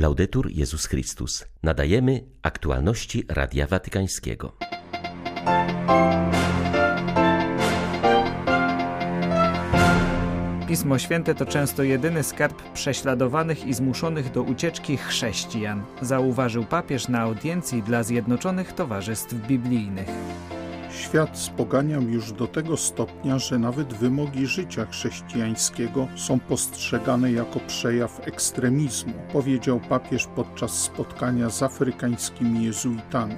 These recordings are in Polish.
Laudetur Jezus Chrystus. Nadajemy aktualności Radia Watykańskiego. Pismo Święte to często jedyny skarb prześladowanych i zmuszonych do ucieczki chrześcijan, zauważył papież na audiencji dla Zjednoczonych Towarzystw Biblijnych. Świat spoganiał już do tego stopnia, że nawet wymogi życia chrześcijańskiego są postrzegane jako przejaw ekstremizmu, powiedział papież podczas spotkania z afrykańskimi jezuitami.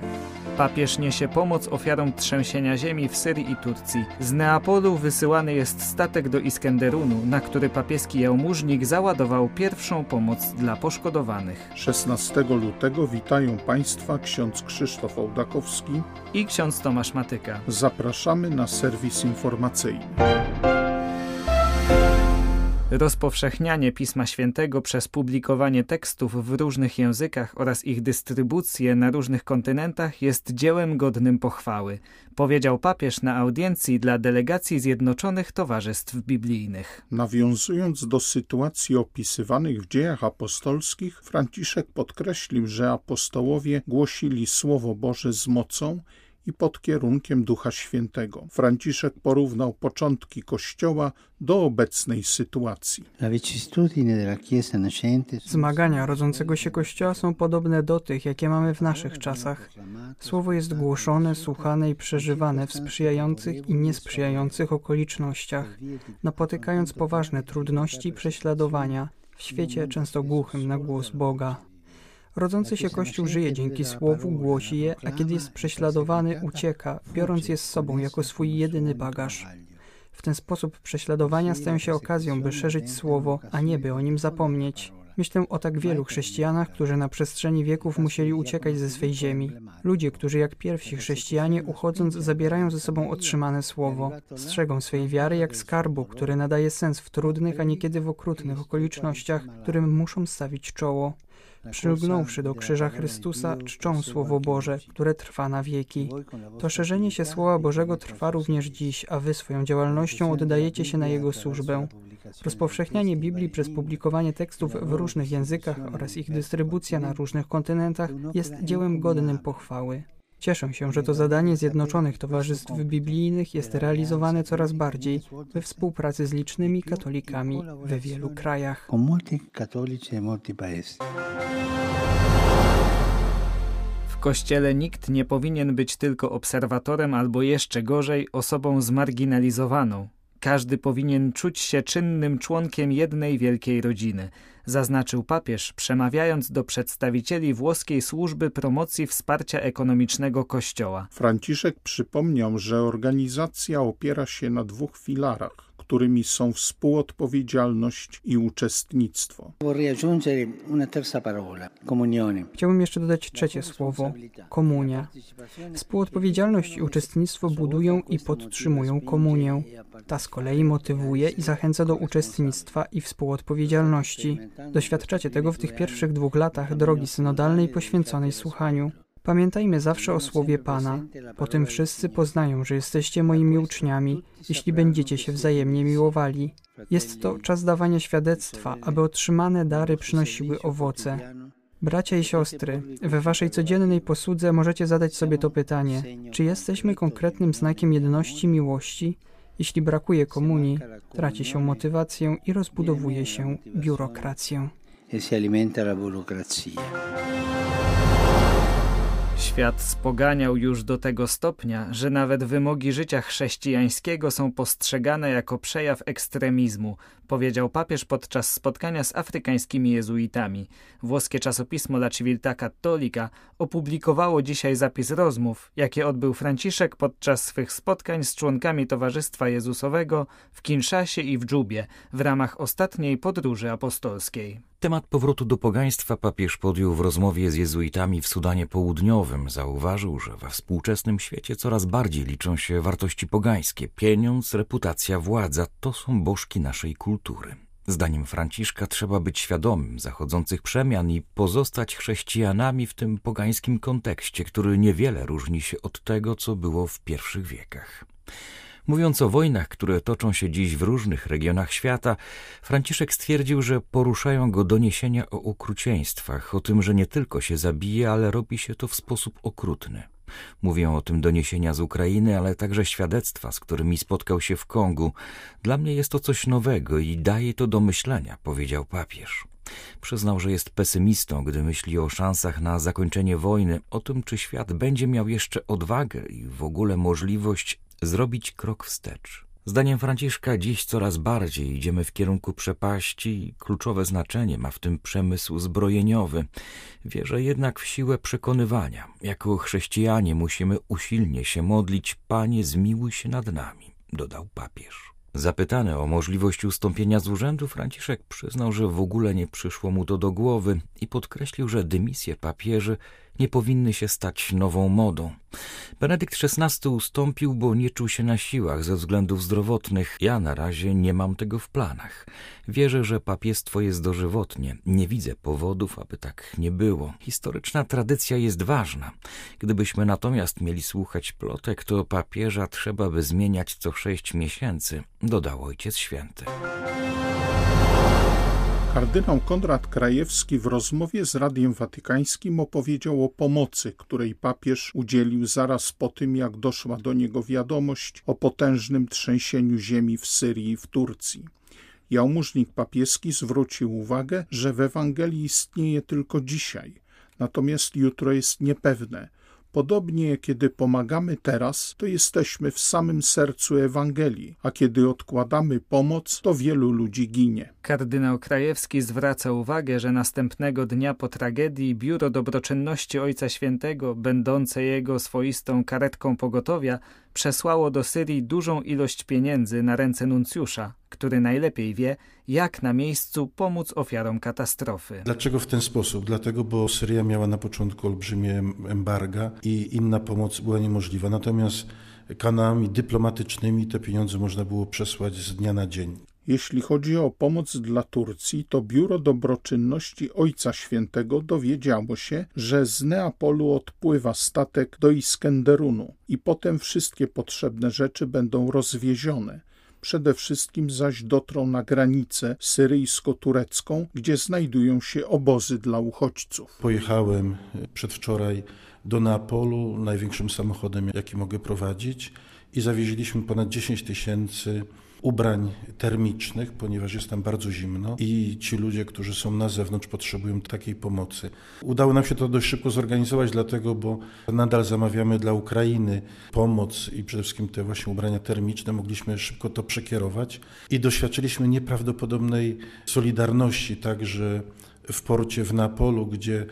Papież niesie pomoc ofiarom trzęsienia ziemi w Syrii i Turcji. Z Neapolu wysyłany jest statek do Iskenderunu, na który papieski jałmużnik załadował pierwszą pomoc dla poszkodowanych. 16 lutego witają Państwa ksiądz Krzysztof Ołdakowski i ksiądz Tomasz Matyka. Zapraszamy na serwis informacyjny. Rozpowszechnianie Pisma Świętego przez publikowanie tekstów w różnych językach oraz ich dystrybucję na różnych kontynentach jest dziełem godnym pochwały, powiedział papież na audiencji dla delegacji Zjednoczonych Towarzystw Biblijnych. Nawiązując do sytuacji opisywanych w dziejach apostolskich, Franciszek podkreślił, że apostołowie głosili Słowo Boże z mocą i pod kierunkiem Ducha Świętego. Franciszek porównał początki Kościoła do obecnej sytuacji. Zmagania rodzącego się Kościoła są podobne do tych, jakie mamy w naszych czasach. Słowo jest głoszone, słuchane i przeżywane w sprzyjających i niesprzyjających okolicznościach, napotykając poważne trudności i prześladowania w świecie często głuchym na głos Boga. Rodzący się Kościół żyje dzięki Słowu, głosi je, a kiedy jest prześladowany, ucieka, biorąc je z sobą jako swój jedyny bagaż. W ten sposób prześladowania stają się okazją, by szerzyć Słowo, a nie by o nim zapomnieć. Myślę o tak wielu chrześcijanach, którzy na przestrzeni wieków musieli uciekać ze swej ziemi. Ludzie, którzy jak pierwsi chrześcijanie uchodząc zabierają ze sobą otrzymane słowo. Strzegą swej wiary jak skarbu, który nadaje sens w trudnych, a niekiedy w okrutnych okolicznościach, którym muszą stawić czoło przylgnąwszy do krzyża Chrystusa, czczą Słowo Boże, które trwa na wieki. To szerzenie się Słowa Bożego trwa również dziś, a wy swoją działalnością oddajecie się na Jego służbę. Rozpowszechnianie Biblii przez publikowanie tekstów w różnych językach oraz ich dystrybucja na różnych kontynentach jest dziełem godnym pochwały. Cieszę się, że to zadanie Zjednoczonych Towarzystw Biblijnych jest realizowane coraz bardziej we współpracy z licznymi katolikami we wielu krajach. W Kościele nikt nie powinien być tylko obserwatorem albo jeszcze gorzej osobą zmarginalizowaną. Każdy powinien czuć się czynnym członkiem jednej wielkiej rodziny – zaznaczył papież, przemawiając do przedstawicieli włoskiej służby promocji wsparcia ekonomicznego Kościoła. Franciszek przypomniał, że organizacja opiera się na dwóch filarach którymi są współodpowiedzialność i uczestnictwo. Chciałbym jeszcze dodać trzecie słowo komunia. Współodpowiedzialność i uczestnictwo budują i podtrzymują komunię. Ta z kolei motywuje i zachęca do uczestnictwa i współodpowiedzialności. Doświadczacie tego w tych pierwszych dwóch latach drogi synodalnej poświęconej słuchaniu. Pamiętajmy zawsze o słowie Pana. Potem wszyscy poznają, że jesteście moimi uczniami, jeśli będziecie się wzajemnie miłowali. Jest to czas dawania świadectwa, aby otrzymane dary przynosiły owoce. Bracia i siostry, we waszej codziennej posłudze możecie zadać sobie to pytanie: czy jesteśmy konkretnym znakiem jedności miłości? Jeśli brakuje komunii, traci się motywację i rozbudowuje się biurokrację. E si alimenta la burocrazia. Świat spoganiał już do tego stopnia, że nawet wymogi życia chrześcijańskiego są postrzegane jako przejaw ekstremizmu, powiedział papież podczas spotkania z afrykańskimi jezuitami. Włoskie czasopismo La Civiltà Cattolica opublikowało dzisiaj zapis rozmów, jakie odbył Franciszek podczas swych spotkań z członkami Towarzystwa Jezusowego w Kinszasie i w Dżubie w ramach ostatniej podróży apostolskiej. Temat powrotu do pogaństwa papież podjął w rozmowie z jezuitami w Sudanie Południowym. Zauważył, że we współczesnym świecie coraz bardziej liczą się wartości pogańskie. Pieniądz, reputacja, władza to są bożki naszej kultury. Zdaniem Franciszka trzeba być świadomym zachodzących przemian i pozostać chrześcijanami w tym pogańskim kontekście, który niewiele różni się od tego, co było w pierwszych wiekach. Mówiąc o wojnach, które toczą się dziś w różnych regionach świata, Franciszek stwierdził, że poruszają go doniesienia o okrucieństwach, o tym, że nie tylko się zabije, ale robi się to w sposób okrutny. Mówią o tym doniesienia z Ukrainy, ale także świadectwa, z którymi spotkał się w Kongu. Dla mnie jest to coś nowego i daje to do myślenia, powiedział papież. Przyznał, że jest pesymistą, gdy myśli o szansach na zakończenie wojny, o tym, czy świat będzie miał jeszcze odwagę i w ogóle możliwość zrobić krok wstecz. Zdaniem Franciszka dziś coraz bardziej idziemy w kierunku przepaści kluczowe znaczenie ma w tym przemysł zbrojeniowy. Wierzę jednak w siłę przekonywania. Jako chrześcijanie musimy usilnie się modlić, Panie zmiłuj się nad nami, dodał papież. Zapytany o możliwość ustąpienia z urzędu, Franciszek przyznał, że w ogóle nie przyszło mu to do głowy i podkreślił, że dymisje papieży nie powinny się stać nową modą. Benedykt XVI ustąpił, bo nie czuł się na siłach ze względów zdrowotnych. Ja na razie nie mam tego w planach. Wierzę, że papiestwo jest dożywotnie. Nie widzę powodów, aby tak nie było. Historyczna tradycja jest ważna. Gdybyśmy natomiast mieli słuchać plotek, to papieża trzeba by zmieniać co sześć miesięcy, dodał Ojciec Święty. Kardynał Konrad Krajewski w rozmowie z Radiem Watykańskim opowiedział o pomocy, której papież udzielił zaraz po tym, jak doszła do niego wiadomość o potężnym trzęsieniu ziemi w Syrii i w Turcji. Jałmużnik papieski zwrócił uwagę, że w Ewangelii istnieje tylko dzisiaj, natomiast jutro jest niepewne – Podobnie, kiedy pomagamy teraz, to jesteśmy w samym sercu Ewangelii, a kiedy odkładamy pomoc, to wielu ludzi ginie. Kardynał Krajewski zwraca uwagę, że następnego dnia po tragedii Biuro Dobroczynności Ojca Świętego, będące jego swoistą karetką pogotowia, przesłało do Syrii dużą ilość pieniędzy na ręce nuncjusza, który najlepiej wie, jak na miejscu pomóc ofiarom katastrofy. Dlaczego w ten sposób? Dlatego, bo Syria miała na początku olbrzymie embarga i inna pomoc była niemożliwa. Natomiast kanałami dyplomatycznymi te pieniądze można było przesłać z dnia na dzień. Jeśli chodzi o pomoc dla Turcji, to Biuro Dobroczynności Ojca Świętego dowiedziało się, że z Neapolu odpływa statek do Iskenderunu i potem wszystkie potrzebne rzeczy będą rozwiezione. Przede wszystkim zaś dotrą na granicę syryjsko-turecką, gdzie znajdują się obozy dla uchodźców. Pojechałem przedwczoraj do Neapolu największym samochodem, jaki mogę prowadzić i zawieźliśmy ponad 10 tysięcy ubrań termicznych, ponieważ jest tam bardzo zimno i ci ludzie, którzy są na zewnątrz, potrzebują takiej pomocy. Udało nam się to dość szybko zorganizować, dlatego, bo nadal zamawiamy dla Ukrainy pomoc i przede wszystkim te właśnie ubrania termiczne. Mogliśmy szybko to przekierować i doświadczyliśmy nieprawdopodobnej solidarności także w porcie w Napolu, gdzie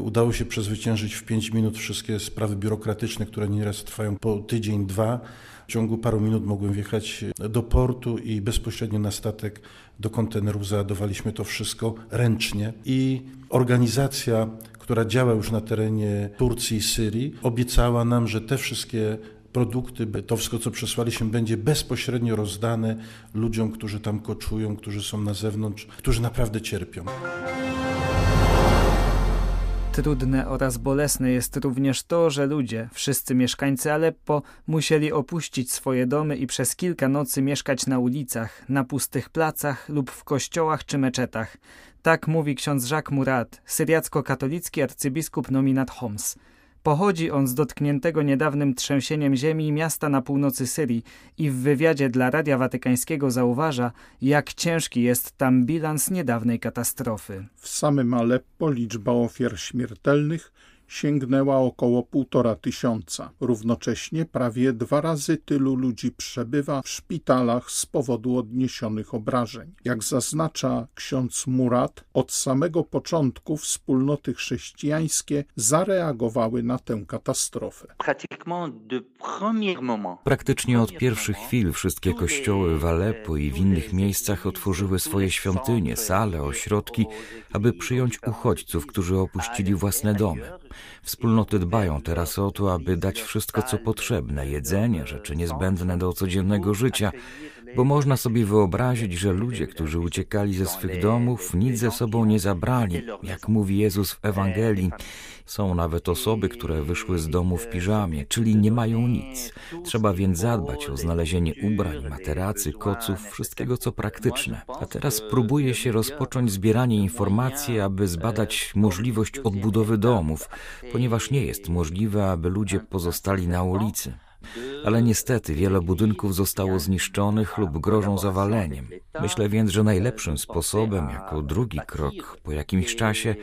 Udało się przezwyciężyć w 5 minut wszystkie sprawy biurokratyczne, które nieraz trwają po tydzień, dwa. W ciągu paru minut mogłem wjechać do portu i bezpośrednio na statek do kontenerów załadowaliśmy to wszystko ręcznie. I organizacja, która działa już na terenie Turcji i Syrii, obiecała nam, że te wszystkie produkty, to wszystko, co przesłaliśmy, będzie bezpośrednio rozdane ludziom, którzy tam koczują, którzy są na zewnątrz, którzy naprawdę cierpią. Trudne oraz bolesne jest również to, że ludzie, wszyscy mieszkańcy Aleppo, musieli opuścić swoje domy i przez kilka nocy mieszkać na ulicach, na pustych placach lub w kościołach czy meczetach. Tak mówi ksiądz Jacques Murat, syriacko-katolicki arcybiskup nominat Homs. Pochodzi on z dotkniętego niedawnym trzęsieniem ziemi miasta na północy Syrii i w wywiadzie dla Radia Watykańskiego zauważa, jak ciężki jest tam bilans niedawnej katastrofy. W samym Aleppo liczba ofiar śmiertelnych sięgnęła około półtora tysiąca. Równocześnie prawie dwa razy tylu ludzi przebywa w szpitalach z powodu odniesionych obrażeń. Jak zaznacza ksiądz Murat, od samego początku wspólnoty chrześcijańskie zareagowały na tę katastrofę. Praktycznie od pierwszych chwil wszystkie kościoły w Aleppo i w innych miejscach otworzyły swoje świątynie, sale, ośrodki, aby przyjąć uchodźców, którzy opuścili własne domy. Wspólnoty dbają teraz o to, aby dać wszystko, co potrzebne jedzenie, rzeczy niezbędne do codziennego życia. Bo można sobie wyobrazić, że ludzie, którzy uciekali ze swych domów, nic ze sobą nie zabrali, jak mówi Jezus w Ewangelii. Są nawet osoby, które wyszły z domu w piżamie, czyli nie mają nic. Trzeba więc zadbać o znalezienie ubrań, materacy, koców, wszystkiego co praktyczne. A teraz próbuje się rozpocząć zbieranie informacji, aby zbadać możliwość odbudowy domów, ponieważ nie jest możliwe, aby ludzie pozostali na ulicy ale niestety wiele budynków zostało zniszczonych lub grożą zawaleniem. Myślę więc, że najlepszym sposobem, jako drugi krok po jakimś czasie,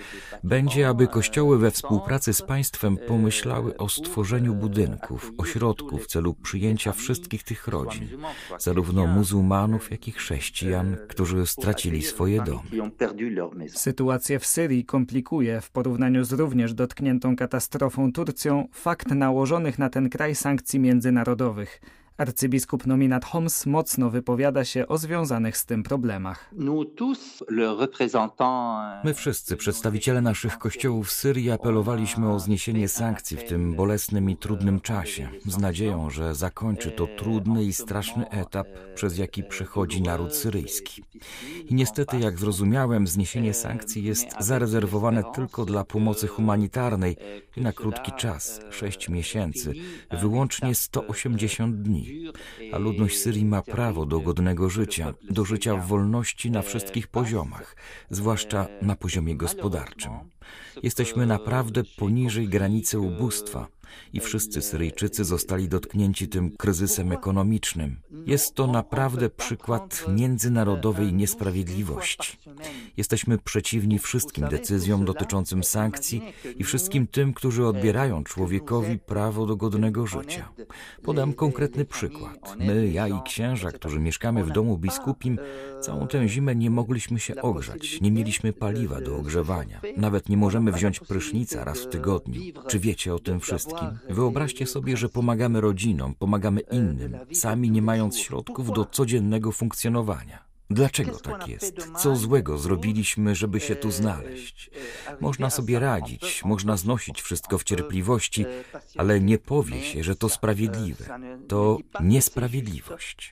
będzie, aby kościoły we współpracy z państwem pomyślały o stworzeniu budynków, ośrodków w celu przyjęcia wszystkich tych rodzin, zarówno muzułmanów, jak i chrześcijan, którzy stracili swoje domy. Sytuację w Syrii komplikuje w porównaniu z również dotkniętą katastrofą Turcją fakt nałożonych na ten kraj sankcji międzynarodowych. Arcybiskup nominat Homs mocno wypowiada się o związanych z tym problemach. My wszyscy, przedstawiciele naszych kościołów w Syrii, apelowaliśmy o zniesienie sankcji w tym bolesnym i trudnym czasie, z nadzieją, że zakończy to trudny i straszny etap, przez jaki przechodzi naród syryjski. I niestety, jak zrozumiałem, zniesienie sankcji jest zarezerwowane tylko dla pomocy humanitarnej i na krótki czas, sześć miesięcy, wyłącznie 180 dni a ludność Syrii ma prawo do godnego życia, do życia w wolności na wszystkich poziomach, zwłaszcza na poziomie gospodarczym. Jesteśmy naprawdę poniżej granicy ubóstwa i wszyscy Syryjczycy zostali dotknięci tym kryzysem ekonomicznym. Jest to naprawdę przykład międzynarodowej niesprawiedliwości. Jesteśmy przeciwni wszystkim decyzjom dotyczącym sankcji i wszystkim tym, którzy odbierają człowiekowi prawo do godnego życia. Podam konkretny przykład. My, ja i księża, którzy mieszkamy w domu biskupim, całą tę zimę nie mogliśmy się ogrzać, nie mieliśmy paliwa do ogrzewania. Nawet nie możemy wziąć prysznica raz w tygodniu. Czy wiecie o tym wszystkim? Wyobraźcie sobie, że pomagamy rodzinom, pomagamy innym, sami nie mając środków do codziennego funkcjonowania. Dlaczego tak jest? Co złego zrobiliśmy, żeby się tu znaleźć? Można sobie radzić, można znosić wszystko w cierpliwości, ale nie powie się, że to sprawiedliwe. To niesprawiedliwość.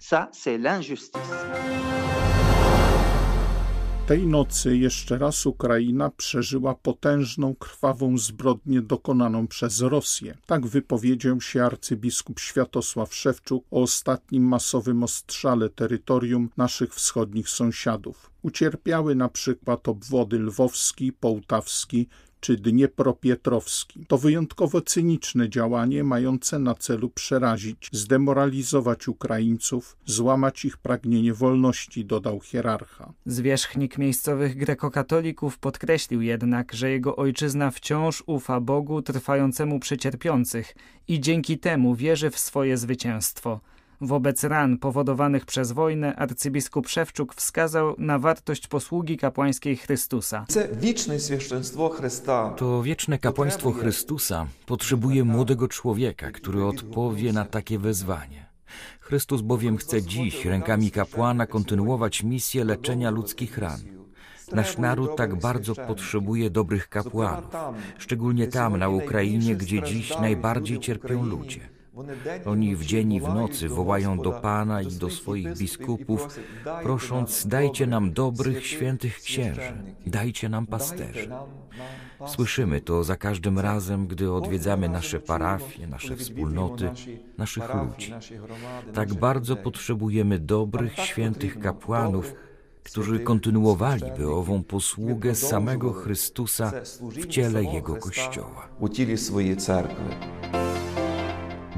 Tej nocy jeszcze raz Ukraina przeżyła potężną, krwawą zbrodnię dokonaną przez Rosję. Tak wypowiedział się arcybiskup Światosław Szewczuk o ostatnim masowym ostrzale terytorium naszych wschodnich sąsiadów. Ucierpiały na przykład obwody lwowski, połtawski czy Dniepropietrowski. To wyjątkowo cyniczne działanie mające na celu przerazić, zdemoralizować Ukraińców, złamać ich pragnienie wolności, dodał hierarcha. Zwierzchnik miejscowych grekokatolików podkreślił jednak, że jego ojczyzna wciąż ufa Bogu trwającemu przy cierpiących i dzięki temu wierzy w swoje zwycięstwo. Wobec ran powodowanych przez wojnę arcybiskup Szewczuk wskazał na wartość posługi kapłańskiej Chrystusa. To wieczne kapłaństwo Chrystusa potrzebuje młodego człowieka, który odpowie na takie wezwanie. Chrystus bowiem chce dziś rękami kapłana kontynuować misję leczenia ludzkich ran. Nasz naród tak bardzo potrzebuje dobrych kapłanów, szczególnie tam na Ukrainie, gdzie dziś najbardziej cierpią ludzie. Oni w dzień i w nocy wołają do Pana i do swoich biskupów, prosząc: Dajcie nam dobrych, świętych księży, dajcie nam pasterzy. Słyszymy to za każdym razem, gdy odwiedzamy nasze parafie, nasze wspólnoty, naszych ludzi. Tak bardzo potrzebujemy dobrych, świętych kapłanów, którzy kontynuowaliby ową posługę samego Chrystusa w ciele Jego Kościoła.